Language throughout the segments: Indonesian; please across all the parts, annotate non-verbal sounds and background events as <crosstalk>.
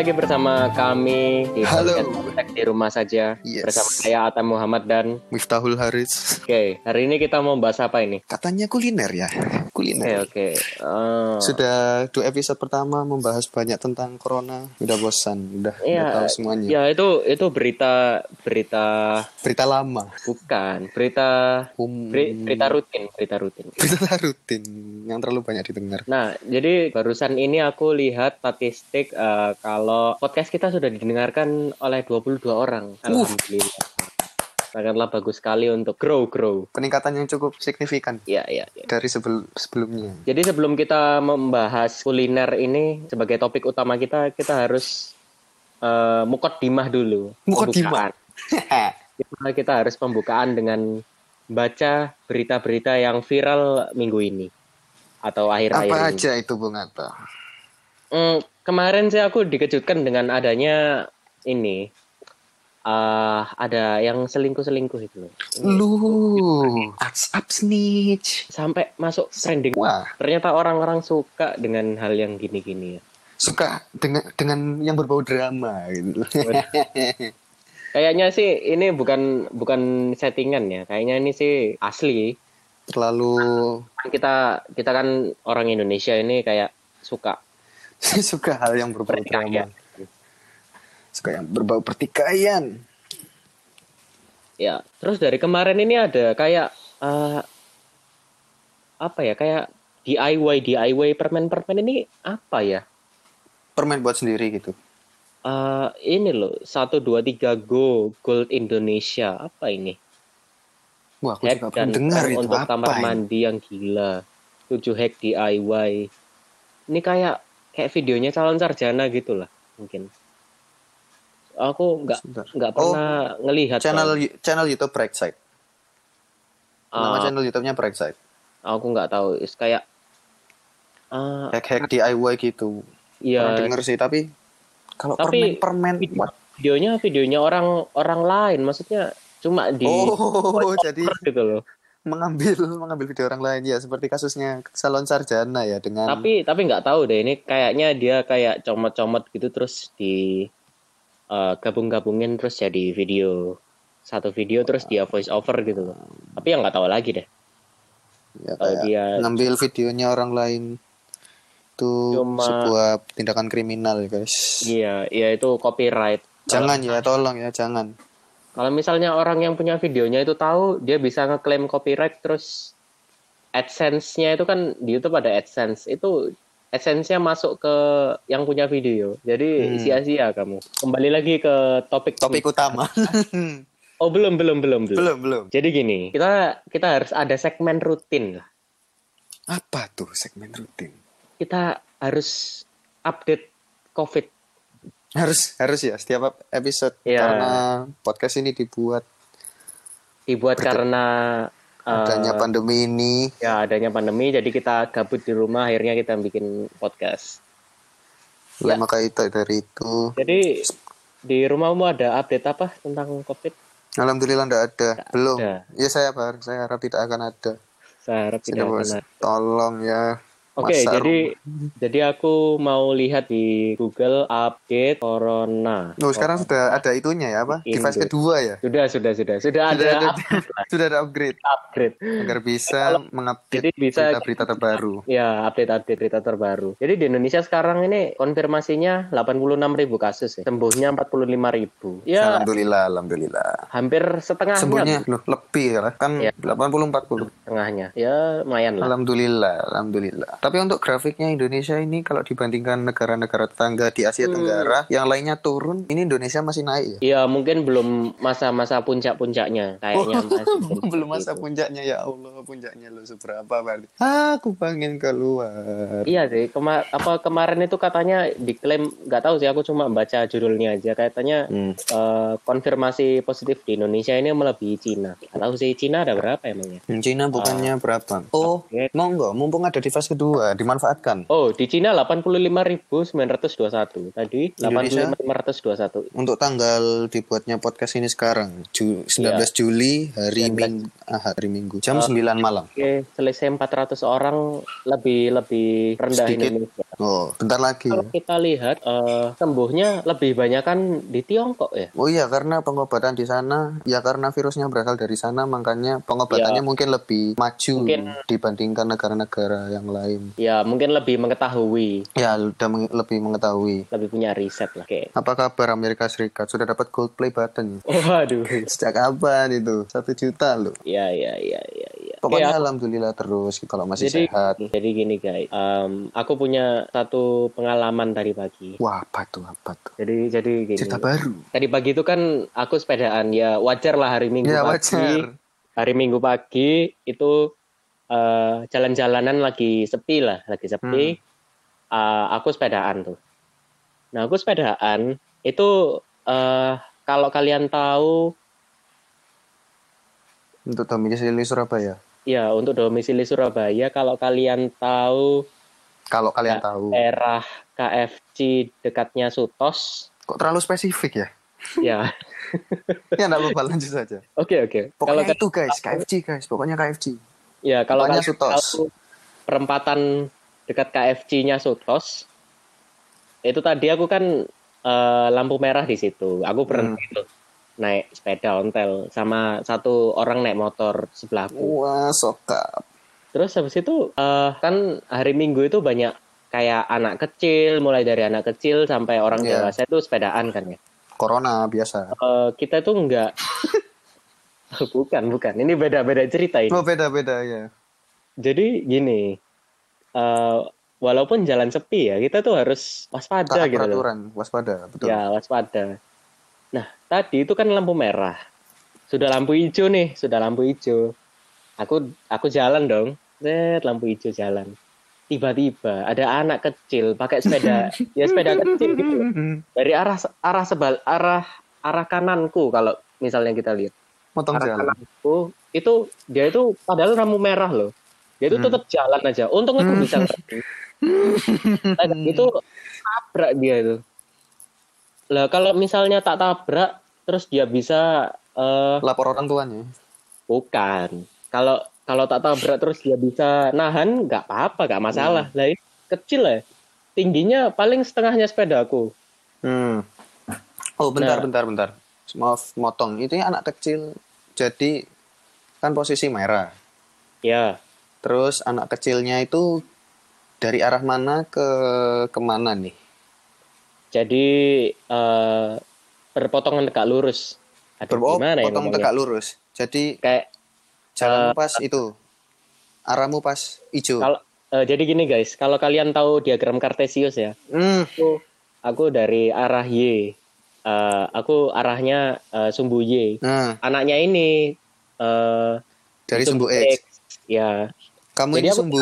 lagi bersama kami di Halo. di rumah saja Yes. bersama saya Atam Muhammad dan Miftahul Haris. oke hari ini kita mau bahas apa ini? Katanya kuliner ya. Oke Kuliner. oke. Eh, Sudah dua episode pertama membahas banyak tentang corona. Udah bosan, udah, udah Iya, tahu semuanya. ya itu itu berita berita Berita lama. bukan berita Um, beri- berita rutin berita rutin. <laughs> berita rutin yang terlalu banyak didengar. Nah, jadi barusan ini aku lihat statistik eh, kalau podcast kita sudah didengarkan oleh 22 orang. Alhamdulillah. Sangatlah bagus sekali untuk grow grow. Peningkatan yang cukup signifikan Ya, ya, ya. dari sebel sebelumnya. Jadi sebelum kita membahas kuliner ini sebagai topik utama kita, kita harus uh, mukot dimah dulu. Mukaddimah. Pembukaan. Kita, <laughs> kita harus pembukaan dengan baca berita-berita yang viral minggu ini atau akhir-akhir Apa ini. aja itu Bung Atta? Hmm, kemarin sih aku dikejutkan dengan adanya ini. Ah ada yang selingkuh-selingkuh itu loh. Lu, ups up snitch. Sampai masuk trending. Wah, Ternyata orang-orang suka dengan hal yang gini-gini ya. suka dengan dengan yang berbau drama gitu. Kayaknya sih ini bukan bukan settingan ya. Kayaknya ini sih asli. Terlalu Kita kita kan orang Indonesia ini kayak suka <laughs> suka hal yang berbau drama. Suka yang berbau pertikaian. ya. Terus dari kemarin ini ada kayak eh, apa ya? Kayak DIY DIY permen-permen ini apa ya? Permen buat sendiri gitu. Eh ini loh, 1 2 3 go Gold Indonesia. Apa ini? Wah, aku Hack juga dan dengar itu untuk apa kamar ini? mandi yang gila. 7 hack DIY. Ini kayak kayak videonya calon sarjana gitu lah mungkin. Aku nggak nggak Oh, pernah ngelihat Channel soalnya. channel YouTube Brightside. Nama Ah, channel YouTube-nya Brightside. aku nggak tahu. Is kayak ah Hack-hack DIY gitu. Pernah iya denger sih, tapi kalau Tapi- permen-permen what? videonya videonya orang orang lain maksudnya cuma di Oh, <laughs> jadi gitu loh. mengambil <laughs> mengambil video orang lain ya seperti kasusnya salon sarjana ya dengan tapi tapi nggak tahu deh ini kayaknya dia kayak comot-comot gitu terus di eh, gabung-gabungin terus jadi video. Satu video terus dia voice over gitu loh. Tapi yang nggak tahu lagi deh. Ya, kalau dia ngambil videonya orang lain itu Cuma- sebuah tindakan kriminal guys. iya iya itu copyright. Jangan ya, tolong ya, jangan. kalau misalnya orang yang punya videonya itu tahu dia bisa ngeklaim copyright terus AdSense-nya itu kan di YouTube ada AdSense. Itu AdSense-nya masuk ke yang punya video jadi Hmm. sia-sia kamu kembali lagi ke topik Topik utama. <laughs> oh belum belum belum belum belum, belum. Jadi gini, kita kita harus ada segmen rutin lah. Apa tuh segmen rutin? Kita harus update COVID. Harus harus ya setiap episode Iya. karena podcast ini dibuat Dibuat karena adanya pandemi ini. ya adanya pandemi, jadi kita gabut di rumah, akhirnya kita bikin podcast. Oleh Ya. maka itu dari itu Jadi di rumahmu ada update apa tentang COVID? alhamdulillah enggak ada. Belum. ada. Ya saya harap saya harap tidak akan ada. Saya harap tidak akan ada. Tolong ya. Oke, Masa jadi jadi aku mau lihat di Google update corona. Oh, sekarang sudah ada itunya ya apa? Indo. Device kedua ya. Sudah, sudah, sudah. Sudah ada Sudah ada, update lah, sudah ada upgrade upgrade. agar bisa jadi mengupdate bisa- berita-berita terbaru. Ya, update-update berita terbaru. Jadi di Indonesia sekarang ini konfirmasinya 86 ribu kasus ya. Sembuhnya 45 ribu. Ya, Alhamdulillah, alhamdulillah. hampir setengahnya. Sembuhnya loh, lebih ya kan Iya. 80 40. Setengahnya. Ya, lumayan lah. Alhamdulillah, alhamdulillah. Tapi untuk grafiknya Indonesia ini kalau dibandingkan negara-negara tetangga di Asia Hmm. Tenggara yang lainnya turun, ini Indonesia masih naik ya. Ya, mungkin belum masa-masa puncak-puncaknya. Kayaknya masih <laughs> Belum masa gitu. puncaknya ya Allah, puncaknya lo seberapa berarti? Aku pengen keluar. Iya sih, kema apa kemarin itu katanya diklaim nggak tahu sih aku cuma baca judulnya aja katanya Hmm. eh, konfirmasi positif di Indonesia ini melebihi Cina. Nggak tahu sih Cina ada berapa emangnya? Cina bukannya berapa? Oh, Oke. monggo, mumpung ada di fase kedua dua dimanfaatkan Oh, di Cina 85.921. Tadi Indonesia? 85.921. untuk tanggal dibuatnya podcast ini sekarang Ju- 19 Iya. Juli hari 19. Minggu ah, hari Minggu jam 9 malam Oke, selesai 400 orang lebih lebih rendah Sedikit. Indonesia. Oh bentar lagi Kalau kita lihat eh, sembuhnya lebih banyak kan di Tiongkok ya. Oh iya karena pengobatan di sana ya karena virusnya berasal dari sana makanya pengobatannya mungkin lebih maju Iya. Mungkin- dibandingkan negara-negara yang lain. Ya, mungkin lebih mengetahui, Ya udah meng- lebih mengetahui. lebih punya riset lah. Oke. Apa kabar Amerika Serikat sudah dapat gold play button? <laughs> Waduh. Sejak kapan itu? Satu juta loh. Ya, ya, ya, ya, ya. Pokoknya Oke, alhamdulillah terus kalau masih jadi sehat. jadi gini guys, Em, aku punya satu pengalaman tadi pagi. Wah apa tuh apa tuh? Jadi jadi gini. Cerita baru. Tadi pagi itu kan aku sepedaan ya wajar lah hari Minggu Ya pagi. wajar. Hari Minggu pagi itu eh, jalan-jalanan lagi sepi lah, lagi sepi. Eh, aku sepedaan tuh. Nah aku sepedaan itu eh, kalau kalian tahu Untuk domisili Surabaya. Ya untuk domisili Surabaya kalau kalian tahu Kalau kalian Ya, tahu. daerah KFC dekatnya Sutos Kok terlalu spesifik ya? ya <laughs> ya enggak apa-apa lanjut saja. oke oke kalau Pokoknya itu guys, KFC guys, pokoknya KFC. Ya, kalau kalian Sutos. tahu perempatan dekat KFC-nya Sutos, itu tadi aku kan eh, lampu merah di situ. Aku berhenti tuh naik sepeda ontel sama satu orang naik motor sebelahku. Wah, sokap. Terus habis itu eh, kan hari Minggu itu banyak kayak anak kecil, mulai dari anak kecil sampai orang Iya. dewasa itu sepedaan kan ya. Corona biasa. Eh, kita tuh enggak <laughs> bukan, bukan. Ini beda-beda cerita ini. Oh, beda-beda ya. Jadi gini, eh, walaupun jalan sepi ya, kita tuh harus waspada Taat gitu loh. peraturan, waspada, betul. Ya, waspada. Tadi itu kan lampu merah. Sudah lampu hijau nih, sudah lampu hijau. Aku aku jalan dong. Set, lampu hijau jalan. Tiba-tiba ada anak kecil pakai sepeda, <laughs> ya sepeda kecil gitu. Dari arah arah sebal arah arah kananku kalau misalnya kita lihat. Motong arah jalan. kananku itu dia itu padahal lampu merah loh dia itu Hmm. tetap jalan aja untung aku bisa ngerti Nah, itu <laughs> tabrak dia itu lah kalau misalnya tak tabrak terus dia bisa eh Lapor orang tuanya. bukan kalau kalau tak tabrak terus dia bisa nahan nggak apa-apa nggak masalah Hmm. lah kecil ya tingginya paling setengahnya sepedaku Hmm. Oh, bentar, Nah. bentar, bentar. Maaf, motong. Itu anak kecil. Jadi kan posisi merah. ya Terus anak kecilnya itu dari arah mana ke ke mana nih? jadi eh berpotongan tegak lurus ada Ber- oh, gimana ya potong ngomongnya? tegak lurus. Jadi kayak jalan pas itu. Arahmu pas hijau. Kalau eh, jadi gini guys, kalau kalian tahu diagram Cartesius ya, Hmm. aku, aku dari arah Y, eh, aku arahnya eh, sumbu Y. Nah, Anaknya ini eh, dari sumbu X. Ya, Kamu Jadi ini aku- sumbu.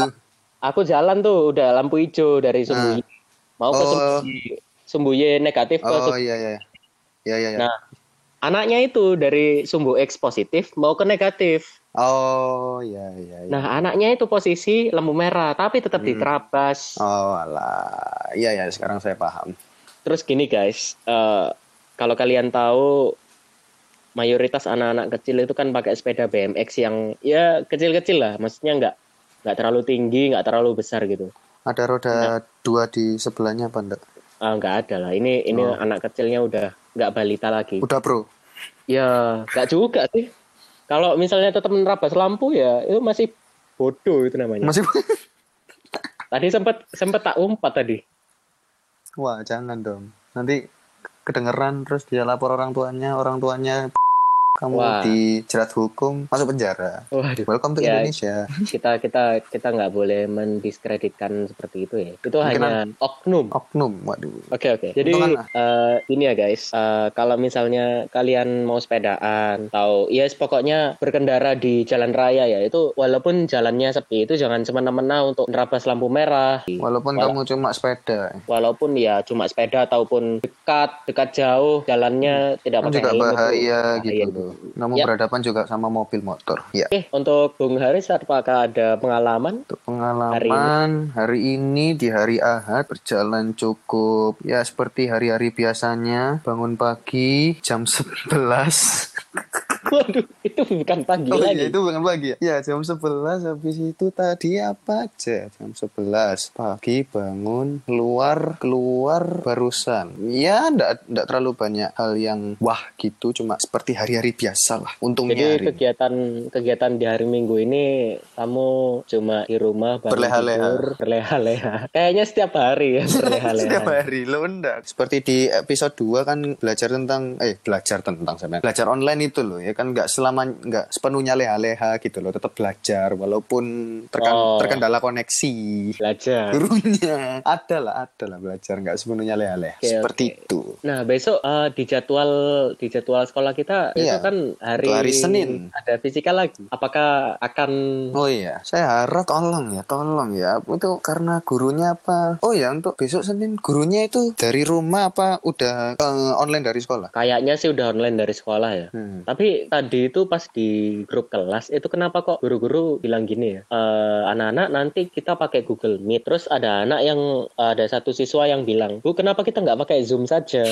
aku jalan tuh udah lampu hijau dari sumbu Ah. Y, mau ke Oh. sumbu Y, sumbu Y negatif ke Oh sumbu- iya iya. Iya iya iya. Nah, anaknya itu dari sumbu X positif mau ke negatif. Oh iya iya iya. Nah, anaknya itu posisi lampu merah, tapi tetap Hmm. diterabas. Oh alah. Iya ya, sekarang saya paham. Terus gini guys, eh, kalau kalian tahu mayoritas anak-anak kecil itu kan pakai sepeda BMX yang ya kecil-kecil lah, maksudnya nggak nggak terlalu tinggi, nggak terlalu besar gitu. Ada roda dua di sebelahnya apa enggak? Ah, nggak ada lah. Ini ini Oh. anak kecilnya udah nggak balita lagi. Udah bro. Ya nggak juga sih. Kalau misalnya tetap menerabas lampu ya itu masih bodoh itu namanya. Masih <laughs> Tadi sempat sempat tak umpat tadi. Wah, jangan dong. Nanti kedengeran terus dia lapor orang tuanya, orang tuanya kamu Wah. dijerat hukum, masuk penjara. Waduh. Welcome to Ya. Indonesia. Kita kita kita nggak boleh mendiskreditkan seperti itu ya. Itu Mungkin hanya oknum. Oknum, waduh. Oke oke. Jadi Untungan lah. eh, ini ya guys, eh, kalau misalnya kalian mau sepedaan, tahu, ya pokoknya berkendara di jalan raya ya itu walaupun jalannya sepi itu jangan semena-mena untuk nerabas lampu merah. Walaupun Wala- kamu cuma sepeda, Walaupun ya cuma sepeda ataupun dekat dekat jauh jalannya tidak kan pakai juga helm itu bahaya gitu bahaya Kamu Ya. berhadapan juga sama mobil motor. Ya. Oke, untuk Bung Haris apakah ada pengalaman? Untuk pengalaman hari ini. di hari Ahad berjalan cukup ya seperti hari-hari biasanya bangun pagi jam 11 <laughs> <laughs> Waduh, itu bukan pagi Oh lagi. iya itu bukan pagi ya? Jam 11 habis itu tadi apa aja jam 11 pagi bangun keluar keluar barusan ya ndak ndak terlalu banyak hal yang wah gitu cuma seperti hari-hari biasa lah untungnya Jadi hari kegiatan kegiatan di hari Minggu ini kamu cuma di rumah bangun Berleha-leha. berleha-leha. Kayaknya setiap hari ya <laughs> berleha-leha. Setiap hari lo ndak. Seperti di episode 2 kan belajar tentang eh belajar tentang sama belajar online itu loh ya kan nggak selama nggak sepenuhnya leha-leha gitu loh tetap belajar walaupun terkan, Oh. terkendala koneksi Belajar. gurunya ada lah ada lah belajar nggak sepenuhnya leha-leha Oke, seperti oke. itu Nah besok eh, di jadwal di jadwal sekolah kita Iya. itu kan hari, hari Senin. ada fisika lagi. Apakah akan Oh iya, saya harap tolong ya, tolong ya. Itu karena gurunya apa? Oh ya, untuk besok Senin gurunya itu dari rumah apa udah eh, online dari sekolah? kayaknya sih udah online dari sekolah ya. Hmm. Tapi tadi itu pas di grup kelas itu kenapa kok guru-guru bilang gini ya? "Eh, anak-anak nanti kita pakai Google Meet. Terus ada anak yang ada satu siswa yang bilang, "Bu, kenapa kita nggak pakai Zoom saja?"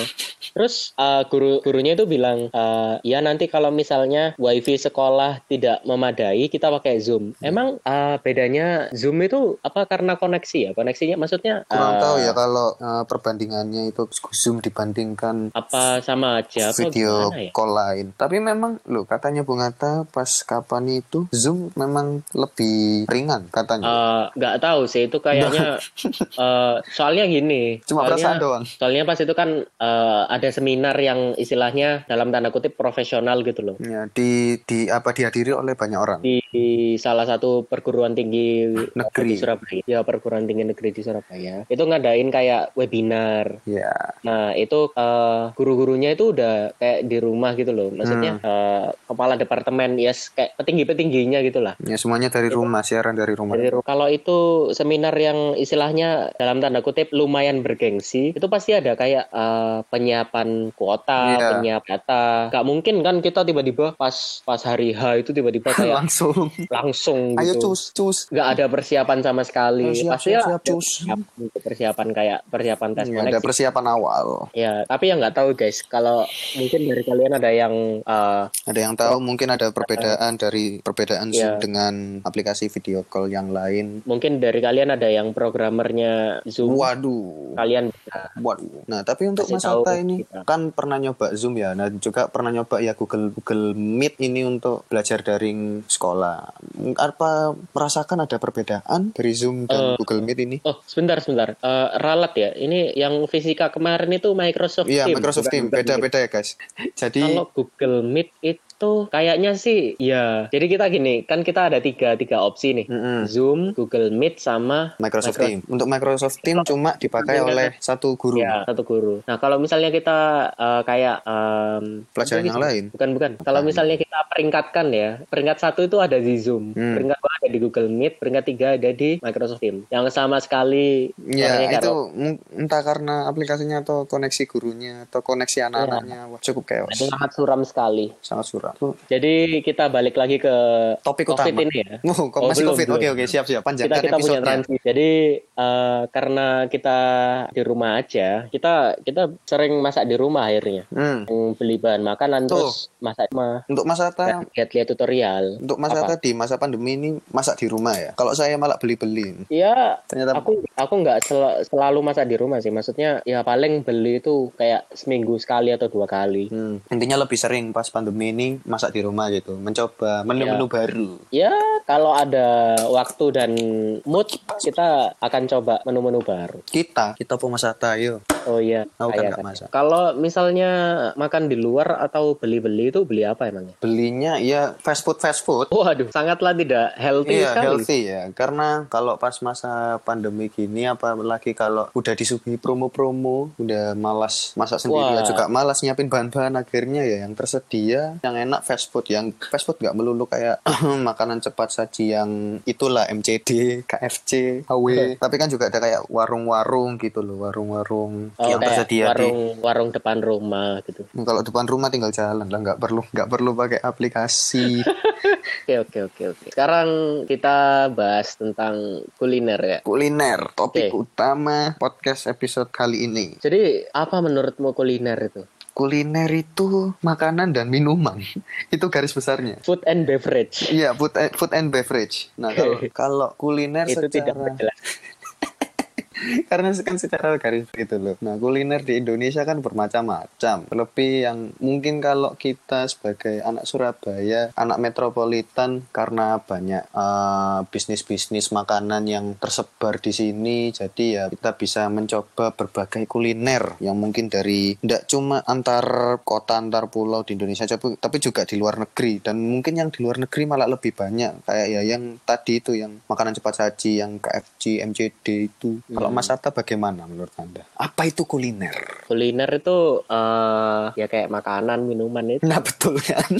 Terus eh, guru gurunya itu bilang, "Eh, ya nanti kalau misalnya WiFi sekolah tidak memadai, kita pakai Zoom." Emang eh, bedanya Zoom itu apa karena koneksi ya? Koneksinya maksudnya Kurang eh, tahu ya kalau eh, perbandingannya itu Zoom dibandingkan apa sama aja video ya? call lain. Tapi memang loh katanya Bung Atta pas kapan itu Zoom memang lebih ringan katanya. Nggak tahu sih itu kayaknya <laughs> eh, soalnya gini Cuma soalnya, perasaan doang. soalnya pas itu kan eh, ada seminar yang istilahnya dalam tanda kutip profesional gitu loh Ya, di di apa dihadiri oleh banyak orang. di, di salah satu perguruan tinggi Negeri. di Surabaya ya perguruan tinggi negeri di Surabaya itu ngadain kayak webinar Ya. nah itu eh, guru-gurunya itu udah kayak di rumah gitu loh maksudnya Hmm. eh, kepala departemen yes kayak petinggi-petingginya gitu lah Ya semuanya dari rumah, siaran dari rumah. Dari kalau itu seminar yang istilahnya dalam tanda kutip lumayan bergengsi, itu pasti ada kayak eh, penyiapan kuota, Iya. penyiapan data. Gak mungkin kan kita tiba-tiba pas pas hari H itu tiba-tiba <laughs> kayak Langsung. langsung Ayo gitu. cus, cus. Nggak ada persiapan sama sekali. Siap, pasti siap, siap, cus. persiapan, untuk persiapan kayak persiapan tes Ya, ada persiapan awal. Ya, tapi yang nggak tahu guys, kalau mungkin dari kalian ada yang eh, Ada yang tahu mungkin ada perbedaan dari perbedaan Zoom Iya. dengan aplikasi video call yang lain. mungkin dari kalian ada yang programmernya Zoom, Waduh. kalian Waduh. Nah, tapi untuk Kasih Mas tahu Atta ini kita. kan pernah nyoba Zoom ya. Nah, juga pernah nyoba ya Google Google Meet ini untuk belajar daring sekolah. Apa merasakan ada perbedaan dari Zoom dan Eh, Google Meet ini? Oh, sebentar, sebentar. Eh, ralat ya. Ini yang fisika kemarin itu Microsoft Iya. Microsoft Team beda-beda ya, guys. Jadi Kalau Google Meet itu kayaknya sih, ya. Jadi kita gini, kan kita ada tiga tiga opsi nih. Mm-mm. Zoom, Google Meet, sama Microsoft Micro- Team. Untuk Microsoft Team cuma dipakai Iya. oleh satu guru. Ya, satu guru. Nah, kalau misalnya kita eh, kayak em, Pelajaran yang lain. Bukan, bukan. Kalau misalnya kita peringkatkan ya, peringkat satu itu ada di Zoom, Hmm. peringkat dua ada di Google Meet, peringkat tiga ada di Microsoft Teams. Yang sama sekali Ya, itu entah karena aplikasinya atau koneksi gurunya atau koneksi Iya. anak-anaknya Wah, cukup chaos. itu sangat suram sekali. Sangat suram. Tuh, Jadi kita balik lagi ke Topik COVID utama. ini ya. Oh, kok Oh, masih belum, COVID. belum. Oke, oke, siap-siap. Kita Panjangkan kita punya episodenya. transisi. Jadi eh, karena kita di rumah aja, kita kita sering masak di rumah akhirnya. Hmm. Beli bahan makanan Tuh. terus masak rumah. Untuk Mas Atta, Dan lihat-lihat tutorial. untuk Mas Apa? Atta di masa pandemi ini masak di rumah ya. Kalau saya malah beli-beli. Ya, Ternyata aku aku nggak sel- selalu masak di rumah sih. Maksudnya ya paling beli itu kayak seminggu sekali atau dua kali. Hmm, intinya lebih sering pas pandemi ini masak di rumah gitu, mencoba menu-menu baru. Ya, kalau ada waktu dan mood, kita akan coba menu-menu baru. Kita, kita mau masak tayo. Oh iya, Aku kan nggak kan. masak. Kalau misalnya makan di luar atau beli-beli itu beli apa emangnya? Belinya ya fast food fast food. Waduh, sangatlah tidak healthy Iya sekali. healthy ya karena kalau pas masa pandemi gini apalagi kalau udah disuguhi promo-promo udah malas masak sendiri Wah. ya juga malas nyiapin bahan-bahan akhirnya ya yang tersedia yang enak fast food yang fast food nggak melulu kayak <clears throat> makanan cepat saji yang itulah MCD, KFC, HW tapi kan juga ada kayak warung-warung gitu loh warung-warung Oh, yang tersedia di warung warung depan rumah gitu. Nah, kalau depan rumah tinggal jalan lah nggak perlu nggak perlu pakai aplikasi <laughs> Oke oke oke oke. Sekarang kita bahas tentang kuliner ya. kuliner topik Oke. utama podcast episode kali ini Jadi apa menurutmu kuliner itu? Kuliner itu makanan dan minuman <laughs> itu garis besarnya Food and beverage. iya food and, food and beverage nah kalau <laughs> kalau kuliner itu tidak secara berjelas. <laughs> karena kan secara garis itu loh. Nah, kuliner di Indonesia kan bermacam-macam. Lebih yang mungkin kalau kita sebagai anak Surabaya, anak metropolitan karena banyak eh, bisnis-bisnis makanan yang tersebar di sini, jadi ya kita bisa mencoba berbagai kuliner yang mungkin dari tidak cuma antar kota antar pulau di Indonesia, tapi tapi juga di luar negeri dan mungkin yang di luar negeri malah lebih banyak kayak ya yang tadi itu yang makanan cepat saji yang KFC, MCD itu. Mas Atta bagaimana menurut Anda? Apa itu kuliner? Kuliner itu eh ya kayak makanan, minuman itu. Nah, betul kan? <laughs>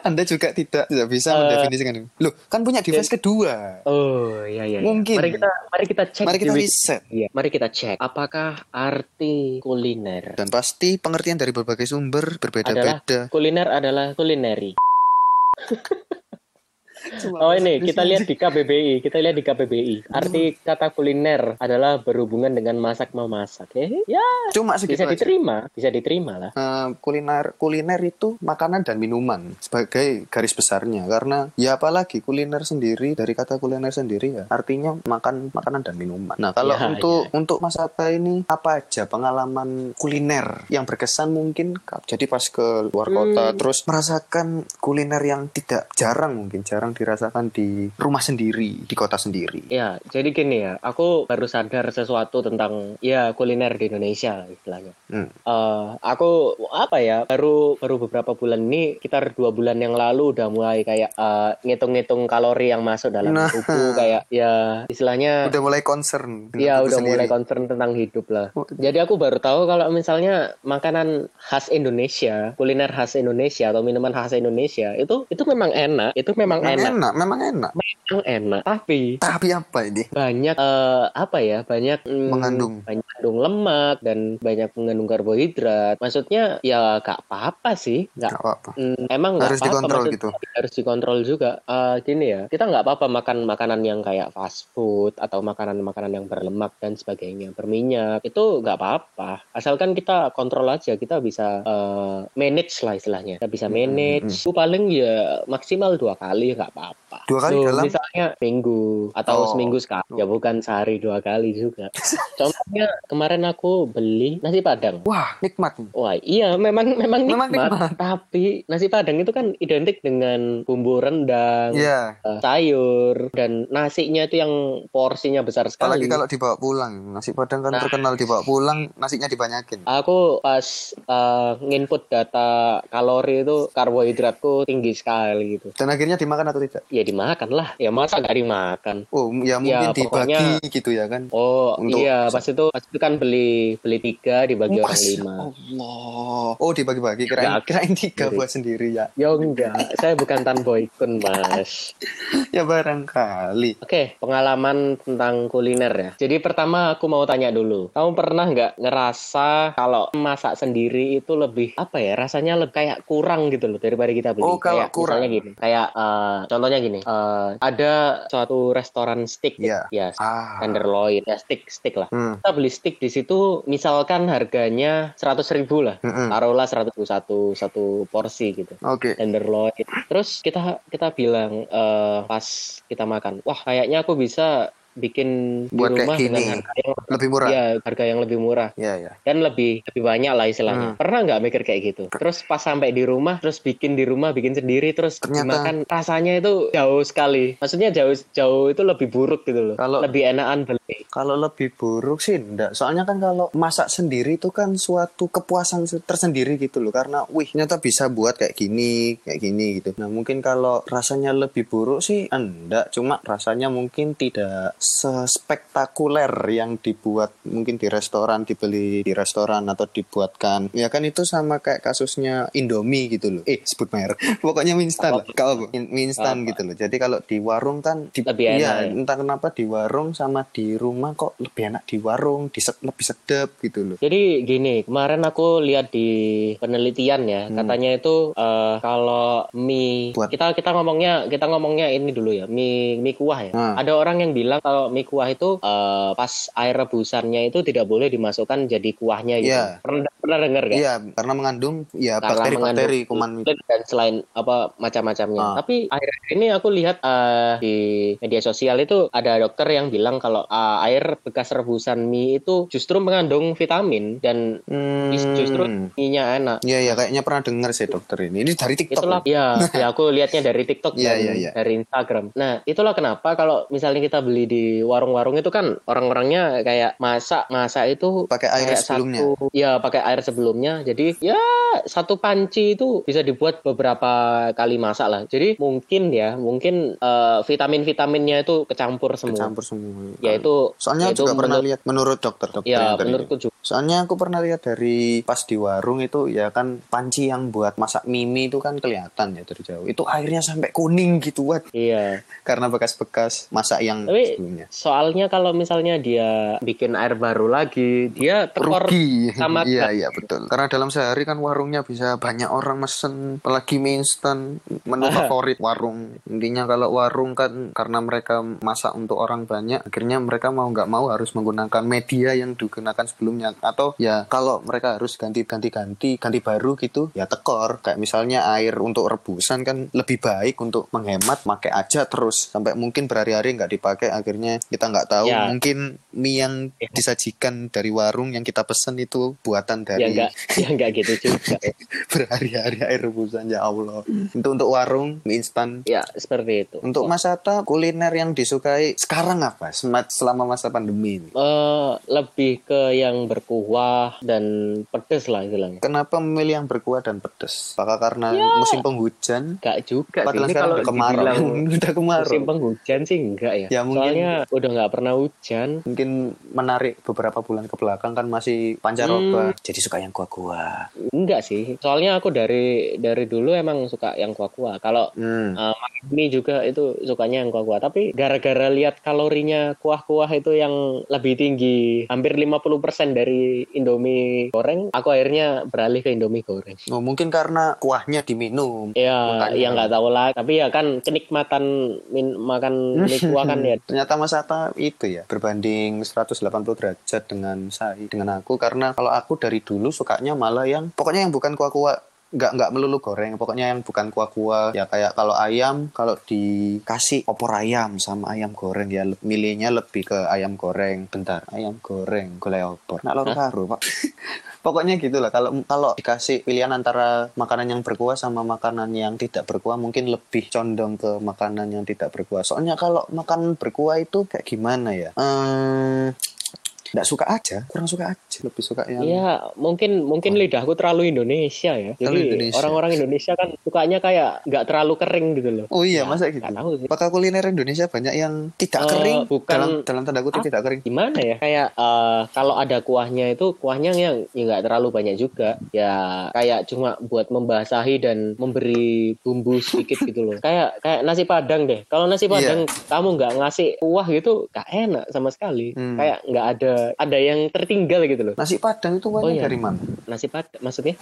Anda juga tidak tidak bisa Eh, mendefinisikan. Loh, kan punya device kedua. Oh iya iya. iya. Mungkin. Mari kita mari kita cek. Mari kita riset. Iya. Mari kita cek. Apakah arti kuliner Dan pasti pengertian dari berbagai sumber berbeda-beda. kuliner adalah kulineri? <laughs> Cuma Oh ini kita lihat di KBBI, kita lihat di KBBI. Arti kata kuliner adalah berhubungan dengan masak memasak. Eh, ya Cuma segitu bisa aja. diterima, bisa diterima lah. Eh, kuliner kuliner itu makanan dan minuman sebagai garis besarnya karena ya apalagi kuliner sendiri dari kata kuliner sendiri ya artinya makan makanan dan minuman. Nah kalau Ya, untuk untuk Mas Atta ini apa aja pengalaman kuliner yang berkesan mungkin jadi pas ke luar kota Hmm. terus merasakan kuliner yang tidak jarang mungkin jarang dirasakan di rumah sendiri di kota sendiri. Ya, jadi gini ya, aku baru sadar sesuatu tentang ya kuliner di Indonesia istilahnya. Hmm. Eh, aku apa ya, baru baru beberapa bulan ini, sekitar dua bulan yang lalu udah mulai kayak eh, ngitung-ngitung kalori yang masuk dalam Nah. tubuh, kayak ya istilahnya Udah mulai concern. Iya udah sendiri. mulai concern tentang hidup lah. Oh. Jadi aku baru tahu kalau misalnya makanan khas Indonesia, kuliner khas Indonesia atau minuman khas Indonesia itu itu memang enak, itu memang Memang enak, enak, memang enak. memang enak. Tapi Tapi apa ini? banyak eh, apa ya banyak mm, Mengandung. banyak mengandung lemak dan banyak mengandung karbohidrat. Maksudnya ya gak apa-apa sih, nggak Gak apa-apa. mm, emang Harus apa-apa, dikontrol gitu. harus dikontrol juga. Eh, gini ya, kita nggak apa-apa makan makanan yang kayak fast food atau makanan-makanan yang berlemak dan sebagainya, berminyak itu nggak apa-apa. Asalkan kita kontrol aja, kita bisa eh, manage lah istilahnya. Kita bisa Hmm, manage. Itu paling ya maksimal dua kali nggak apa-apa. Dua kali Tuh, dalam? misalnya minggu atau Oh. seminggu sekali. Ya bukan sehari dua kali juga. <laughs> Contohnya kemarin aku beli nasi padang. Wah, nikmat. Wah iya memang memang nikmat, Memang nikmat. tapi nasi padang itu kan identik dengan bumbu rendang, Iya. eh, sayur dan nasinya itu yang porsinya besar Apalagi sekali. kalau dibawa pulang. Nasi Padang kan Nah. terkenal dibawa pulang, nasinya dibanyakin. Aku pas eh, nginput data kalori itu karbohidratku tinggi sekali gitu. Dan akhirnya dimakan atau tidak? Ya dimakan lah. Ya masa nggak dimakan? Oh, ya mungkin Ya, dibagi pokoknya- gitu ya kan. Oh Untuk- iya pas itu pas itu kan beli beli tiga dibagi orang Mas, lima. Allah. Oh, dibagi-bagi. Kirain, Nggak. kirain tiga buat sendiri ya. Ya enggak, saya bukan Tan Boykun mas. <laughs> Ya barangkali. Oke, pengalaman tentang kuliner ya. Jadi pertama aku mau tanya dulu. Kamu pernah nggak ngerasa kalau masak sendiri itu lebih apa ya? Rasanya lebih kayak kurang gitu loh daripada kita beli. Oh, kalau kayak kurang. misalnya gini. Kayak eh, contohnya gini. eh, ada suatu restoran steak. Iya. Ya, Ah. tenderloin. Ya steak steak lah. Hmm. Kita beli steak di situ misalkan harganya 100.000 ribu lah. Mm-mm. Taruhlah 100 ribu satu satu porsi gitu Oke. tenderloin. Terus kita kita bilang eh, pas kita makan, wah kayaknya aku bisa bikin Buat di kayak rumah gini. dengan harga yang Lebih murah. ya harga yang lebih murah Ya, ya. dan lebih lebih banyak lah istilahnya. Hmm. Pernah nggak mikir kayak gitu? Terus pas sampai di rumah, terus bikin di rumah, bikin sendiri, terus Ternyata- dimakan rasanya itu jauh sekali. Maksudnya jauh jauh itu lebih buruk gitu loh. Kalau- lebih enakan beli. Kalau lebih buruk sih enggak. Soalnya kan kalau masak sendiri itu kan suatu kepuasan tersendiri gitu loh. Karena wih ternyata bisa buat kayak gini, kayak gini gitu. Nah mungkin kalau rasanya lebih buruk sih enggak. Cuma rasanya mungkin tidak sespektakuler yang dibuat mungkin di restoran dibeli di restoran atau dibuatkan. Ya kan itu sama kayak kasusnya Indomie gitu loh. Eh sebut merek. <laughs> Pokoknya mie instan lah. Kalau mie instan gitu loh. Jadi kalau di warung kan di, Lebih enak iya, ya? entah kenapa di warung sama di rumah kok lebih enak di warung di lebih sedap gitu loh. Jadi gini, kemarin aku lihat di penelitian ya, katanya itu eh, kalau mie Buat- kita kita ngomongnya kita ngomongnya ini dulu ya, mie mie kuah ya. Hmm. Ada orang yang bilang kalau mie kuah itu eh, pas air rebusannya itu tidak boleh dimasukkan jadi kuahnya gitu. Iya. Pernah pernah dengar gak? iya karena mengandung ya bakteri-bakteri kuman dan selain apa macam-macamnya. Ah. Tapi akhir ini aku lihat eh, di media sosial itu ada dokter yang bilang kalau eh, air bekas rebusan mie itu justru mengandung vitamin dan Hmm. justru mie-nya enak. Iya iya kayaknya pernah dengar sih dokter ini. Ini dari TikTok. Itulah loh. ya, <laughs> aku lihatnya dari TikTok Iya, dan iya, iya. dari Instagram. Nah, itulah kenapa kalau misalnya kita beli di warung-warung itu kan orang-orangnya kayak masak masak itu Pakai air sebelumnya. Satu, ya, pakai air sebelumnya. Jadi ya satu panci itu bisa dibuat beberapa kali masak lah. Jadi mungkin ya, mungkin eh, vitamin-vitaminnya itu kecampur semua. Campur semua. Ya itu Soalnya ya itu juga pernah menurut- lihat menurut dokter dokter Ya, menurutku juga. Soalnya aku pernah lihat dari pas di warung itu ya kan panci yang buat masak mimi itu kan kelihatan ya dari jauh. Itu airnya sampai kuning gitu buat Iya. <laughs> karena bekas-bekas masak yang Tapi sebelumnya. soalnya kalau misalnya dia bikin air baru lagi, dia tekor Rugi. sama Iya iya betul. Karena dalam sehari kan warungnya bisa banyak orang mesen apalagi mie instan menu favorit warung. Intinya kalau warung kan karena mereka masak untuk orang banyak, akhirnya mereka mau nggak mau harus menggunakan media yang digunakan sebelumnya atau ya kalau mereka harus ganti-ganti ganti ganti baru gitu ya tekor kayak misalnya air untuk rebusan kan lebih baik untuk menghemat pakai aja terus sampai mungkin berhari-hari nggak dipakai akhirnya kita nggak tahu Ya. mungkin mie yang disajikan dari warung yang kita pesen itu buatan ya dari enggak ya enggak gitu juga. <laughs> berhari-hari air rebusan ya Allah. Itu untuk warung mie instan. Ya seperti itu. Untuk Mas Atta kuliner yang disukai sekarang apa? Semat- selama masa pandemi ini? Eh, lebih ke yang berkuah dan pedes lah istilahnya. Kenapa memilih yang berkuah dan pedas apakah karena Ya. musim penghujan? Enggak juga Padahal ini kalau kemarau. <laughs> udah kemarau. musim penghujan sih enggak ya, Ya, mungkin- soalnya udah nggak pernah hujan. Mungkin menarik beberapa bulan ke belakang kan masih Hmm. pancaroba jadi suka yang kuah-kuah? Enggak sih soalnya aku dari dari dulu emang suka yang kuah-kuah. Kalau hmm. Uh, makan mie juga itu sukanya yang kuah-kuah. Tapi gara-gara lihat kalorinya kuah-kuah itu yang lebih tinggi hampir 50% dari Indomie goreng aku akhirnya beralih ke Indomie goreng. Oh, mungkin karena kuahnya diminum. Ya Makanya. ya nggak tahu lah. Tapi ya kan kenikmatan min- makan mie <laughs> kuah kan ya. Ternyata Mas Atta itu ya berbanding 180 derajat dengan saya dengan aku. Karena kalau aku dari dulu sukanya malah yang pokoknya yang bukan kuah-kuah nggak nggak melulu goreng pokoknya yang bukan kuah-kuah. Ya kayak kalau ayam kalau dikasih opor ayam sama ayam goreng ya milihnya lebih ke ayam goreng. Bentar ayam goreng gulai opor. Nak loro karo pak. <laughs> Pokoknya gitulah kalau kalau dikasih pilihan antara makanan yang berkuah sama makanan yang tidak berkuah mungkin lebih condong ke makanan yang tidak berkuah. Soalnya kalau makan berkuah itu kayak gimana ya? Ehm, nggak suka aja kurang suka aja. Lebih suka yang ya mungkin mungkin lidahku terlalu Indonesia ya. Terlalu jadi Indonesia. orang-orang Indonesia kan sukanya kayak nggak terlalu kering gitu loh. Oh iya Ya, masa gitu? tahu sih. Apakah kuliner Indonesia banyak yang tidak Eh, kering bukan- dalam dalam tanda kutip Ah. tidak kering. gimana ya? Kayak eh, kalau ada kuahnya itu kuahnya yang ya nggak terlalu banyak juga. Ya kayak cuma buat membasahi dan memberi bumbu sedikit <laughs> gitu loh. Kayak kayak nasi padang deh. Kalau nasi Iya. padang kamu nggak ngasih kuah gitu gak enak sama sekali. Hmm. kayak nggak ada ada yang tertinggal gitu loh nasi padang itu kuahnya Oh, iya. dari mana nasi padang maksudnya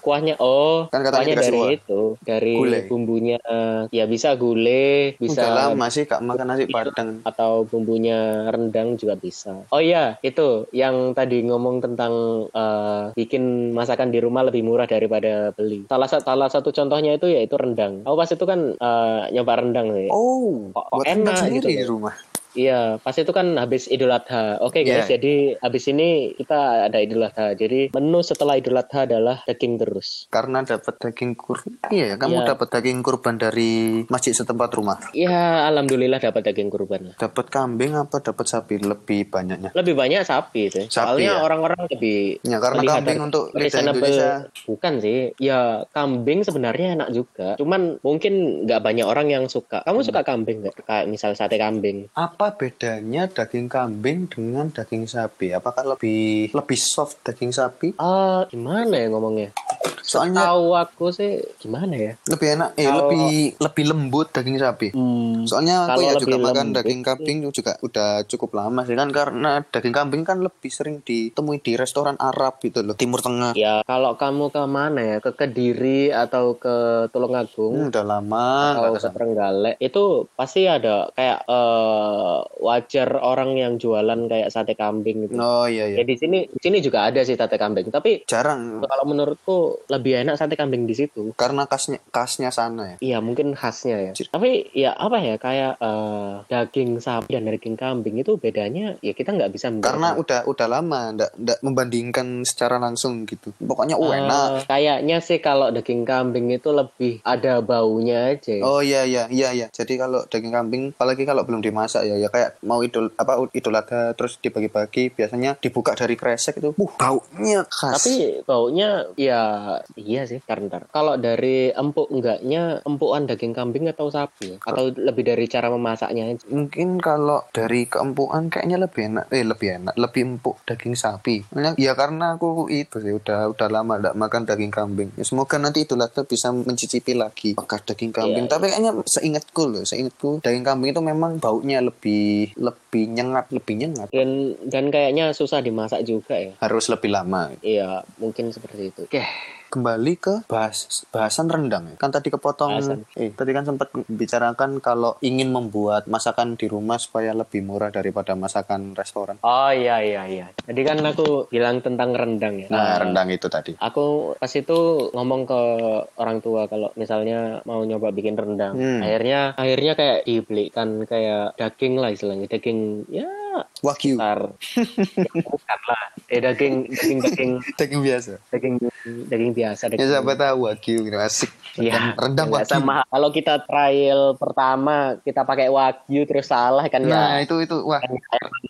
kuahnya oh Kan katanya kuahnya dari itu dari Gulai. bumbunya eh, ya bisa gulai bisa udah lama sih kak makan nasi padang atau bumbunya rendang juga bisa. Oh iya, itu yang tadi ngomong tentang eh, bikin masakan di rumah lebih murah daripada beli. Salah satu salah satu contohnya itu yaitu rendang. Aku pas itu kan eh, nyoba rendang sih. oh Kok- kok buat enak sendiri gitu di rumah Iya, pas itu kan habis Idul Adha. Oke guys, Iya. jadi habis ini kita ada Idul Adha. Jadi menu setelah Idul Adha adalah daging terus. karena dapat daging kurban iya ya, kamu Iya. dapat daging kurban dari masjid setempat rumah Ya, alhamdulillah dapat daging kurban. dapat kambing apa dapat sapi lebih banyaknya Lebih banyak sapi. Sapi, Soalnya ya? orang-orang lebih ya karena kambing untuk lidah Indonesia bukan sih ya kambing sebenarnya enak juga cuman mungkin nggak banyak orang yang suka kamu suka kambing nggak kayak misal sate kambing apa apa bedanya daging kambing dengan daging sapi? Apakah lebih lebih soft daging sapi? Ah, gimana ya ngomongnya? Soalnya Tahu aku sih gimana ya? lebih enak, eh Kalau- lebih lebih lembut daging sapi. Hmm, Soalnya aku ya juga lebih makan lembut daging sih. kambing juga udah cukup lama sih kan karena daging kambing kan lebih sering ditemui di restoran Arab gitu loh, Timur Tengah. ya kalau kamu ke mana ya? Ke Kediri atau ke Tulungagung? Hmm, udah lama atau ke. Trenggalek itu pasti ada kayak eh, wajar orang yang jualan kayak sate kambing gitu. Oh iya Ya iya. di sini di sini juga ada sih sate kambing, tapi Jarang kalau menurutku lebih enak sate kambing di situ. karena khasnya khasnya sana ya. Iya mungkin khasnya ya. Cir- Tapi ya apa ya kayak eh, daging sapi dan daging kambing itu bedanya ya kita nggak bisa Karena udah udah lama ndak ndak membandingkan secara langsung gitu. Pokoknya uh, Eh, enak. kayaknya sih kalau daging kambing itu lebih ada baunya aja. Oh iya iya iya iya. Jadi kalau daging kambing apalagi kalau belum dimasak ya ya kayak mau idul apa idul adha terus dibagi-bagi biasanya dibuka dari kresek itu. Uh, baunya khas. Tapi baunya ya iya sih, ntar ntar. Kalau dari empuk enggaknya empukan daging kambing atau sapi? Atau lebih dari cara memasaknya aja? Mungkin kalau dari keempuan kayaknya lebih enak, eh lebih enak, lebih empuk daging sapi. Ya karena aku itu sih udah udah lama tidak makan daging kambing. Ya, semoga nanti itu tuh bisa mencicipi lagi bekas daging kambing. Iya, Tapi kayaknya seingatku loh, seingatku daging kambing itu memang baunya lebih lebih nyengat, lebih nyengat. Dan dan kayaknya susah dimasak juga ya. Harus lebih lama. Iya, mungkin seperti itu. Oke, Kembali ke bahas bahasan rendang ya. Kan tadi kepotong Bahasan. eh tadi kan sempat bicarakan kalau ingin membuat masakan di rumah supaya lebih murah daripada masakan restoran. Oh iya iya iya. Jadi kan aku bilang tentang rendang ya. Nah, rendang itu tadi. Aku pas itu ngomong ke orang tua kalau misalnya mau nyoba bikin rendang. Hmm. Akhirnya akhirnya kayak dibelikan kayak daging lah istilahnya. Daging ya Wagyu, besar. <laughs> Ya, bukan lah. Eh daging daging daging daging biasa. daging daging biasa Ya daging siapa tahu wagyu gitu asik. Iya, rendang wagyu. sama. Kalau kita trial pertama kita pakai wagyu terus salah kan Nah, ya itu itu wah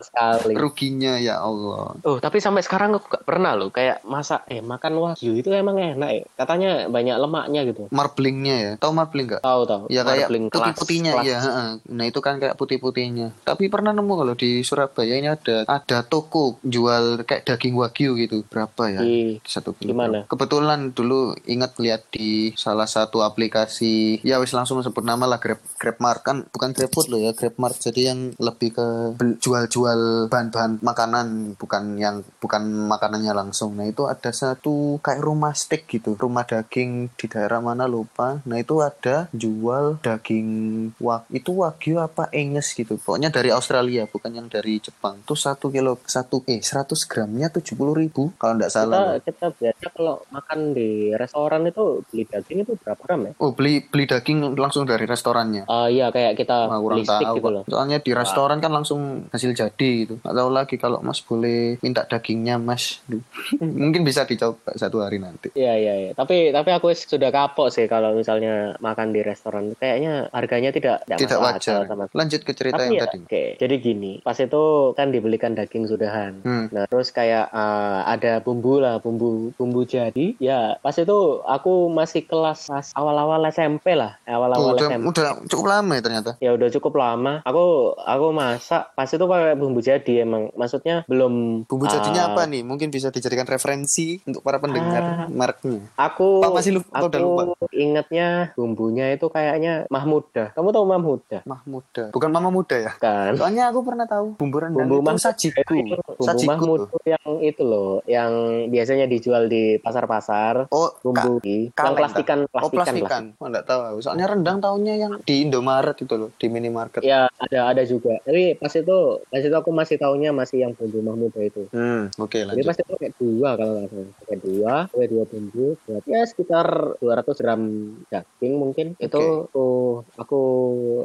sekali. ruginya ya Allah. Oh, tapi sampai sekarang aku gak pernah loh kayak masak eh makan wagyu itu emang enak ya. Katanya banyak lemaknya gitu. Marblingnya ya. Tahu marbling nggak? Tahu tahu. Ya kayak putih-putihnya kelas. ya. heeh. Nah itu kan kayak putih-putihnya. Tapi pernah nemu kalau di Surabaya ini ada ada toko jual kayak daging wagyu gitu. Berapa ya? Di Satu kilo. Gimana? Kebetulan dulu ingat lihat di salah satu aplikasi ya wis langsung sebut nama lah Grab GrabMart kan bukan GrabFood loh ya GrabMart jadi yang lebih ke jual-jual bahan-bahan makanan bukan yang bukan makanannya langsung. Nah itu ada satu kayak rumah steak gitu rumah daging di daerah mana lupa. Nah itu ada jual daging wag itu wagyu apa enges gitu. Pokoknya dari Australia bukan yang dari Jepang. Tuh satu kilo satu eh 100 gramnya tujuh puluh ribu kalau nggak salah. kita kita biasa kalau makan di restoran itu beli daging itu berapa gram ya? Oh beli beli daging langsung dari restorannya. Ah iya kayak kita Wah, kurang beli tahu gitu loh. Soalnya di restoran kan langsung hasil jadi gitu. Nggak tahu lagi kalau Mas boleh minta dagingnya Mas. <laughs> Mungkin bisa dicoba satu hari nanti. Iya iya iya. Tapi tapi aku sudah kapok sih kalau misalnya makan di restoran. Kayaknya harganya tidak tidak, Tidak wajar. sama Lanjut ke cerita Tapi yang ya, tadi. oke. Jadi gini, pas itu kan dibelikan daging sudahan. Hmm. Nah, terus kayak eh, ada bumbu lah, bumbu bumbu jadi. Ya, pas itu aku masih kelas awal-awal SMP lah, awal-awal SMP. udah cukup lama ya ternyata. Ya udah cukup lama. Aku aku masak pas itu pakai bumbu jadi emang. Maksudnya belum Bumbu jadinya ah, apa nih? Mungkin bisa dijadikan referensi untuk para pendengar Ah. mereknya. Aku Pak, masih lupa- aku udah lupa? ingatnya bumbunya itu kayaknya Mahmuda. Kamu tahu Mahmuda? Mahmuda. Bukan Mama Muda ya? Kan? Soalnya aku pernah tahu bumbu rendang Bumbu itu sajiku. itu bumbu Sajiku Mahmud yang itu loh, yang biasanya dijual di pasar-pasar. Oh, Bumbu ka- yang kaleng, plastikan, Oh, plastikan, plastikan. Oh, enggak tahu. Soalnya rendang tahunya yang di Indomaret itu loh, di minimarket. Ya ada ada juga. Tapi pas itu pas itu aku masih tahunya masih yang bumbu Mahmuda itu. Hmm, oke Jadi lanjut. pas itu kayak dua kalau nggak salah. Kayak dua, kayak dua bumbu. buat ya sekitar 200 gram daging mungkin. Itu tuh aku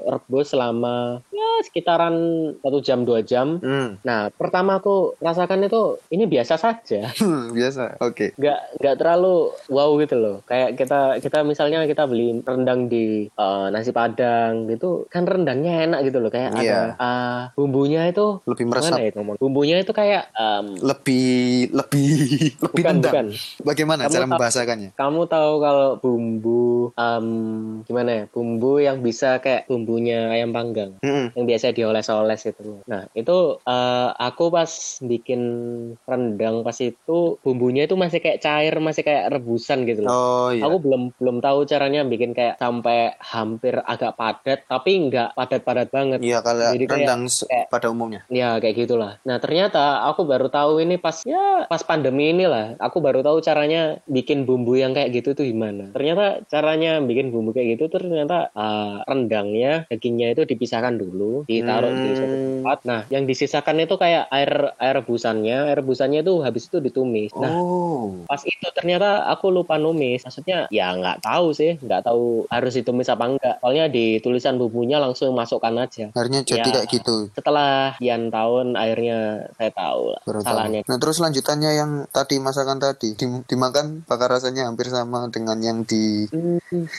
rebus selama ya sekitaran satu jam dua jam. Hmm, Nah pertama aku rasakan itu ini biasa saja. biasa. Oke. nggak nggak terlalu wow gitu loh. Kayak kita kita misalnya kita beli rendang di eh, nasi padang gitu, kan rendangnya enak gitu loh. Kayak Iya. ada ah, bumbunya itu Lebih meresap, ya ngomong? Bumbunya itu kayak em, lebih lebih <laughs> lebih bukan bukan. Bagaimana Kamu cara tahu- membahasakannya? Kamu tahu kalau bumbu em, gimana ya? Bumbu yang bisa kayak bumbunya ayam panggang. Mm-mm. yang biasa dioles-oles itu. Nah, itu eh, aku pas bikin rendang pas itu bumbunya itu masih kayak cair, masih kayak rebusan gitu loh. Oh iya. Aku belum belum tahu caranya bikin kayak sampai hampir agak padat, tapi nggak padat-padat banget. Iya kalau Jadi kayak- rendang se- kayak- pada umumnya. Ya kayak gitulah. Nah ternyata aku baru tahu ini pas ya pas pandemi inilah. Aku baru tahu caranya bikin bumbu yang kayak gitu tuh gimana. Ternyata caranya bikin bumbu kayak gitu tuh ternyata eh, rendangnya dagingnya itu dipisahkan dulu, ditaruh di suatu Hmm. tempat. Nah yang disisakan itu kayak air air rebusannya, air rebusannya itu habis itu ditumis. Nah Oh. pas itu ternyata aku lupa numis. Maksudnya ya nggak tahu sih, nggak tahu harus ditumis apa enggak. Soalnya di tulisan bumbunya langsung masukkan aja Akhirnya jadi Ya. kayak gitu. setelah sekian tahun akhirnya saya tahu lah Baru tahu. salahnya Nah terus lanjutannya yang tadi masakan tadi Dim- dimakan bakar rasanya hampir sama dengan yang di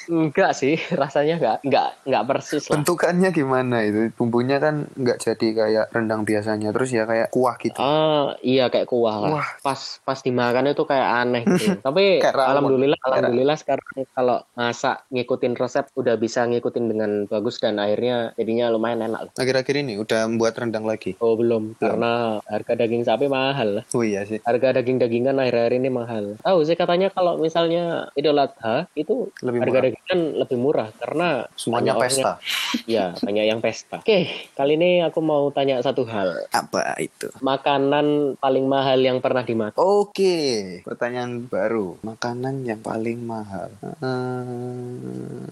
enggak sih <laughs> rasanya enggak enggak enggak persis lah bentukannya gimana itu bumbunya kan nggak jadi kayak rendang biasanya terus ya kayak kuah gitu. ah iya kayak kuah lah Wah. pas pas dimakan itu kayak aneh gitu tapi <laughs> Kayak rawon. alhamdulillah Kayak alhamdulillah sekarang kalau masak ngikutin resep udah bisa ngikutin dengan bagus dan akhirnya jadinya lumayan enak. Akhir-akhir ini udah membuat rendang lagi. oh belum karena harga daging sapi mahal lah Oh iya sih. harga daging-dagingan akhir-akhir ini mahal. Tahu sih katanya kalau misalnya Idul Adha itu Lebih harga murah. dagingan lebih murah karena Semuanya pesta. <laughs> Iya, banyak yang pesta. Oke, kali ini aku mau tanya satu hal. Apa itu? Makanan paling mahal yang pernah dimakan. Oke, pertanyaan baru. Makanan yang paling mahal. Hmm,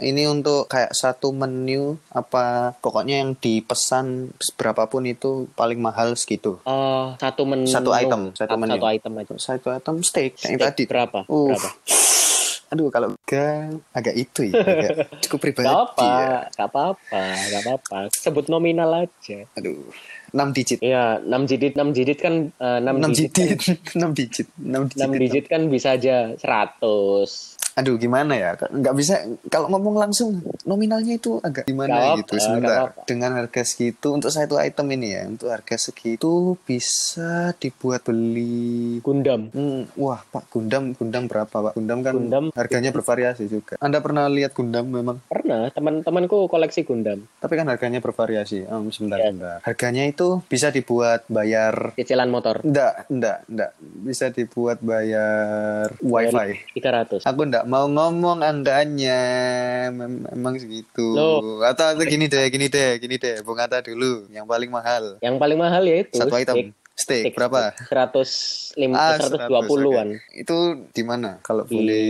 ini untuk kayak satu menu apa pokoknya yang dipesan berapapun itu paling mahal segitu. Oh, satu menu. Satu item, satu menu. Satu item aja. Satu item steak, yang Steak tadi. berapa? Uh. Berapa? <laughs> Aduh, kalau agak agak itu ya, <laughs> agak cukup pribadi Gak apa, ya. gak apa-apa, gak apa-apa. Sebut nominal aja. Aduh, 6 digit. Iya, 6 digit, 6 digit kan, eh, 6, 6 digit, kan, <laughs> digit, 6 digit, 6 digit. 6 digit kan bisa aja 100. Aduh, gimana ya? Nggak bisa kalau ngomong langsung nominalnya itu agak gimana gitu. Sebentar. Dengan harga segitu untuk satu item ini ya, untuk harga segitu bisa dibuat beli Gundam. Hmm, wah Pak Gundam Gundam berapa Pak Gundam kan Gundam. harganya bervariasi juga Anda pernah lihat Gundam memang Pernah, teman-temanku koleksi Gundam. tapi kan harganya bervariasi Em, sebentar Ya. sebentar harganya itu bisa dibuat bayar Cicilan motor. enggak enggak enggak bisa dibuat bayar wifi 300. aku enggak mau ngomong andanya Mem- memang segitu Loh. atau atau gini deh gini deh gini deh Bung Atta dulu yang paling mahal Yang paling mahal ya itu satu steak. item steak, Steak. berapa 105 Ah, 120-an. oke. itu di mana kalau Di- boleh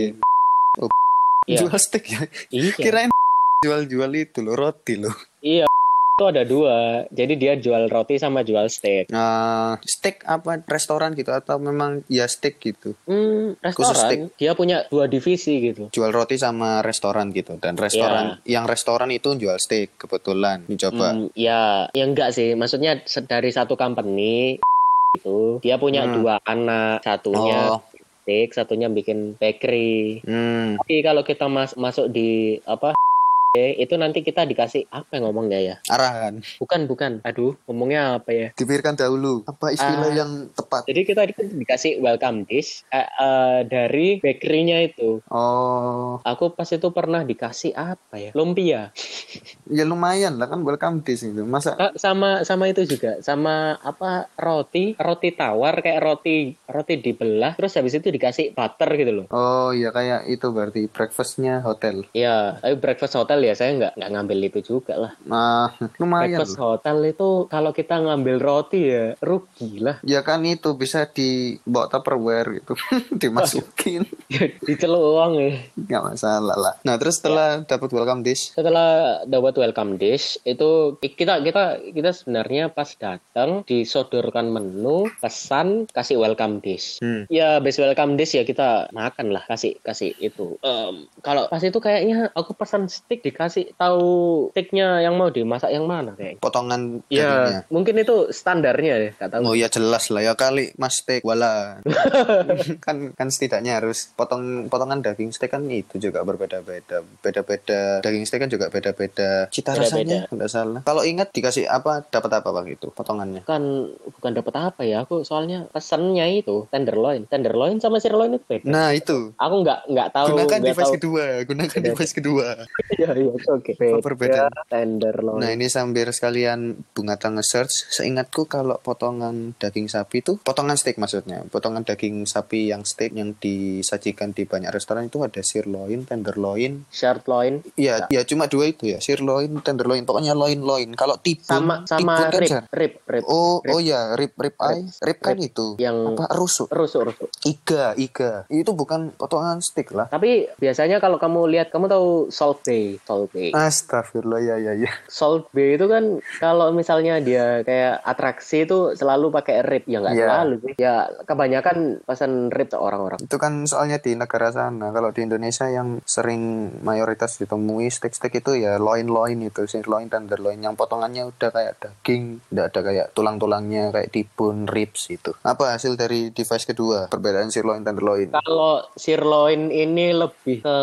Iya. jual steak ya Iya. kirain jual-jual itu loh roti loh Iya. Itu ada dua. Jadi dia jual roti sama jual steak. nah steak apa restoran gitu atau memang ya steak gitu Hmm, Khusus restoran. Dia punya dua divisi gitu. jual roti sama restoran gitu dan restoran yang restoran itu jual steak kebetulan dicoba Hmm, ya, ya enggak sih. Maksudnya dari satu company itu dia punya Hmm. dua anak. Satunya oh steak, satunya bikin bakery. hmm. Tapi kalau kita mas masuk di apa itu nanti kita dikasih apa yang ngomongnya ya? arahan Bukan, bukan. Aduh, ngomongnya apa ya? dipikirkan dahulu apa istilah Ah. yang tepat Jadi kita di- dikasih welcome dish eh, eh, dari bakerynya itu. oh Aku pas itu pernah dikasih apa ya? Lumpia. <laughs> ya lumayan lah kan welcome dish itu masa Ah, sama sama itu juga, sama apa roti, roti tawar kayak roti roti dibelah, terus habis itu dikasih butter gitu loh. oh ya kayak itu berarti breakfastnya hotel Ya, tapi breakfast hotel ya saya nggak nggak ngambil itu juga lah. nah lumayan Breakfast loh. hotel itu kalau kita ngambil roti ya rugi lah. ya kan itu bisa dibawa tupperware gitu <laughs> dimasukin <laughs> Diceluk uang ya. nggak masalah lah nah terus setelah dapat welcome dish Setelah dapat welcome dish itu kita kita kita sebenarnya pas datang disodorkan menu, pesan, kasih welcome dish. hmm. Ya base welcome dish ya kita makan lah kasih kasih itu. Em, kalau pas itu kayaknya aku pesan steak di dikasih tahu steaknya yang mau dimasak yang mana kayak. Potongan dagingnya. Ya, mungkin itu standarnya ya, tahu. Oh ya jelas lah ya kali mas steak wala <laughs> kan kan setidaknya harus potong potongan daging steak kan itu juga berbeda-beda beda-beda daging steak kan juga beda-beda cita Beda-beda. rasanya nggak salah kalau ingat dikasih apa dapat apa bang itu potongannya Kan bukan dapat apa ya, aku soalnya pesennya itu tenderloin, tenderloin sama sirloin itu beda. nah itu Aku nggak nggak tahu. gunakan nggak device tahu. kedua gunakan Beda. device kedua <laughs> Iya iya itu oke. Apa perbedaan? Beda tenderloin. Nah ini sambil sekalian Bunga nge-search Seingatku kalau potongan daging sapi itu Potongan steak maksudnya Potongan daging sapi yang steak Yang disajikan di banyak restoran itu ada sirloin, tenderloin Sirloin Iya, ya cuma dua itu ya Sirloin, tenderloin Pokoknya loin-loin Kalau tibun sama sama tibun kan rib, rib, rib. Oh, Rib. oh ya, rib, rib eye Rib kan Rib. itu Yang- Apa, rusuk Rusuk rusuk. Iga, iga Itu bukan potongan steak lah Tapi biasanya kalau kamu lihat, kamu tahu Salt Bay, Salt Bay. Astagfirullah, ya, ya, ya Salt Bay itu kan kalau misalnya dia kayak atraksi itu selalu pakai rib, ya nggak Iya. selalu sih. Ya kebanyakan pesan rib tuh orang-orang. Itu kan soalnya di negara sana. Kalau di Indonesia yang sering mayoritas ditemui steak-steak itu ya loin-loin itu, sirloin tenderloin yang potongannya udah kayak daging, udah ada kayak tulang-tulangnya kayak tibun, ribs itu. Apa hasil dari device kedua? Perbedaan sirloin tenderloin. Kalau sirloin ini lebih ke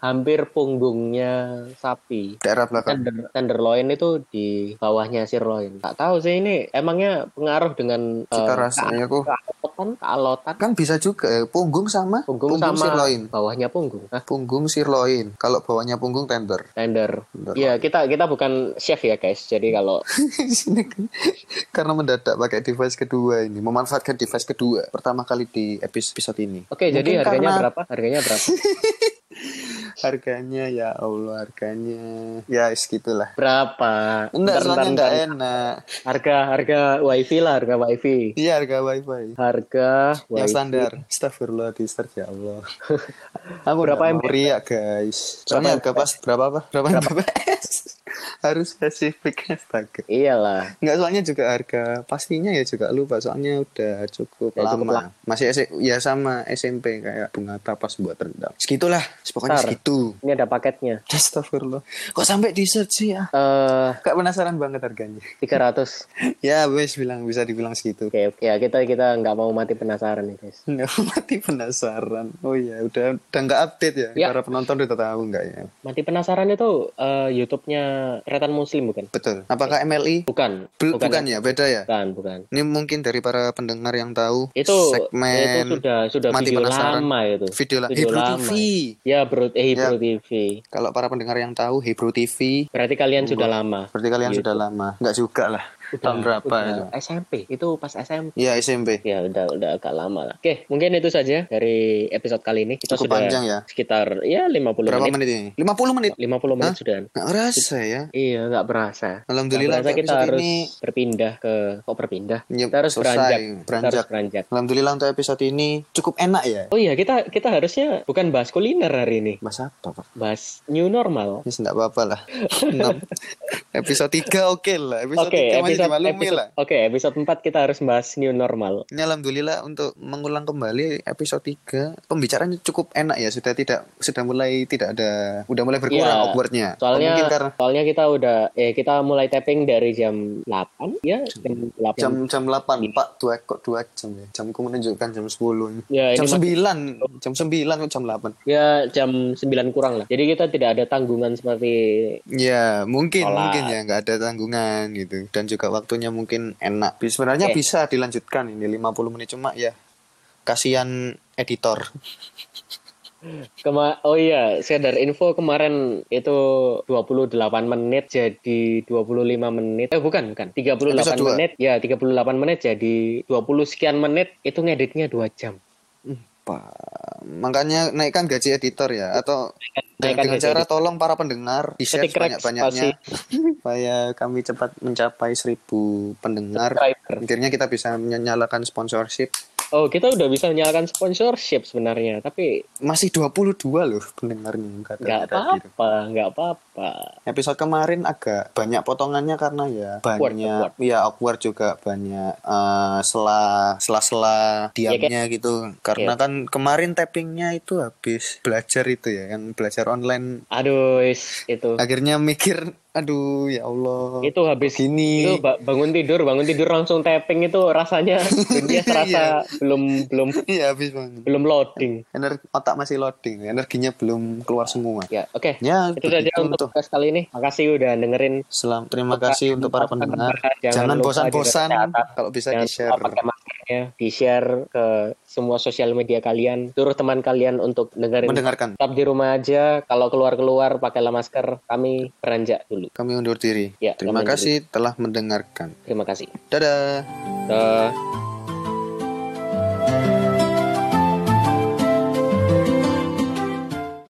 hampir punggungnya sapi. Daerah belakang. Tender, tenderloin itu di bawahnya sirloin. Tak tahu sih ini emangnya pengaruh dengan eh, Cita rasanya kok kealotan, kealotan, kan bisa juga ya, punggung sama punggung, sama sirloin. bawahnya punggung. Hah, Punggung sirloin. Kalau bawahnya punggung tender. tender. Iya, kita kita bukan chef ya, guys. Jadi kalau <laughs> Sini kan. Karena mendadak pakai device kedua ini, memanfaatkan device kedua pertama kali di episode ini. Oke, jadi Mungkin harganya karena- berapa? Harganya berapa? <laughs> Harganya ya Allah harganya ya segitulah. berapa? Enggak Bentar, soalnya enggak enak. Harga harga wifi lah, harga wifi. Iya harga wifi. Harga Yang wifi. standar. Astagfirullah di ya Allah. <laughs> Aku Berapa berapa MB? riak guys. Soalnya harga pas berapa apa? Berapa MBPS? <laughs> Harus spesifik astaga. Iyalah. Enggak soalnya juga harga pastinya ya juga lupa soalnya udah cukup Ya, cukup lama. Masih S- ya sama SMP kayak bunga tapas buat rendang. Segitulah, pokoknya Bentar. segitu. Ini ada paketnya. Astagfirullah. Kok sampai di search sih ya? Eh, Kak penasaran banget harganya. 300. <laughs> ya wes bilang bisa dibilang segitu. Oke, oke. Ya, kita kita nggak mau mati penasaran nih, guys. <laughs> Nggak mati penasaran. Oh iya, udah udah nggak update ya. Ya. Para penonton udah tahu nggak ya? Mati penasaran itu eh, YouTube-nya Kereta Muslim bukan? Betul. Apakah MLI? Bukan. Bel- bukan, ya, beda ya. Bukan, bukan. Ini mungkin dari para pendengar yang tahu Itu segmen itu sudah sudah Mati video Penasaran. lama itu. video lah Video Hebrew lama. TV. Ya, Bro, eh, Bro TV. Kalau para pendengar yang tahu Hebrew TV, Berarti kalian sudah lama. berarti kalian Gitu. sudah lama. Nggak juga lah. Tahun berapa udah itu? SMP. Itu pas SMP. Ya SMP. Ya udah udah agak lama lah. Oke, mungkin itu saja dari episode kali ini. Kita Cukup sudah panjang ya. sekitar ya 50 Berapa menit. menit ini? 50 menit. 50 menit sudah. Nggak ngerasa ya. Iya, nggak berasa. Alhamdulillah Nggak berasa kita episode harus ini berpindah ke kok berpindah? Ya, Kita harus selesai. beranjak. Kita Beranjak. harus beranjak. Alhamdulillah untuk episode ini cukup enak ya. Oh iya, kita kita harusnya bukan bahas kuliner hari ini. Mas apa, Pak? Bahas new normal. Ya, enggak apa-apa lah. <laughs> Enam. episode 3 oke lah. Episode Oke, 3 masih episode, dimaklumi episode, lah. oke, episode 4 kita harus bahas new normal. Ini alhamdulillah untuk mengulang kembali episode 3 pembicaranya cukup enak ya sudah tidak sudah mulai tidak ada udah mulai berkurang Iya, awkwardnya. Soalnya Mungkin karena soalnya kita udah eh kita mulai tapping dari jam 8 ya, jam 8. jam jam 8 Pak dua kok 2 jam ya. Jamku menunjukkan jam 10. Ya, jam ini 9 jam 9 kok jam 8. ya jam 9 kurang lah. Jadi kita tidak ada tanggungan seperti Ya mungkin Sholat. mungkin ya nggak ada tanggungan gitu dan juga waktunya mungkin enak. Sebenarnya Oke. bisa dilanjutkan ini 50 menit cuma ya kasihan editor. <laughs> Kema oh iya, sekedar info kemarin itu 28 menit jadi 25 menit. Eh bukan, bukan. 38 Episode dua. menit. Ya, 38 menit jadi 20 sekian menit itu ngeditnya 2 jam. Pak, makanya naikkan gaji editor ya atau Naikkan dengan cara editor. tolong para pendengar di share Ketik rek banyak-banyaknya <laughs> supaya kami cepat mencapai 1000 pendengar. Subscriber. Akhirnya kita bisa menyalakan sponsorship. Oh, kita udah bisa menyalakan sponsorship sebenarnya, tapi Masih 22 loh pendengarnya nggak apa-apa, nggak apa-apa. Wah, Episode kemarin agak banyak potongannya karena ya Awkward, banyak ya awkward juga banyak eh, sela sela-sela diamnya gitu. Karena Iya. kan kemarin tappingnya itu habis belajar itu ya, yang belajar online. aduh, is, itu. Akhirnya mikir, aduh ya Allah. Itu habis gini. itu ba- bangun tidur, bangun tidur langsung tapping itu rasanya <laughs> dunia serasa belum belum <laughs> Iya habis banget. belum loading. Energi otak masih loading, energinya belum keluar semua. Ya, oke. Ya, Itu saja untuk podcast kali ini. Makasih udah dengerin. Selam, terima kasih untuk para pendengar. Jangan Jangan bosan-bosan kalau bisa di-share. pakai maskernya, di-share ke semua sosial media kalian. Suruh teman kalian untuk dengerin. Mendengarkan. Tetap di rumah aja. Kalau keluar-keluar pakailah masker. Kami beranjak dulu. Kami undur diri. Ya, Terima kasih telah mendengarkan. Terima kasih. Dadah. Dah.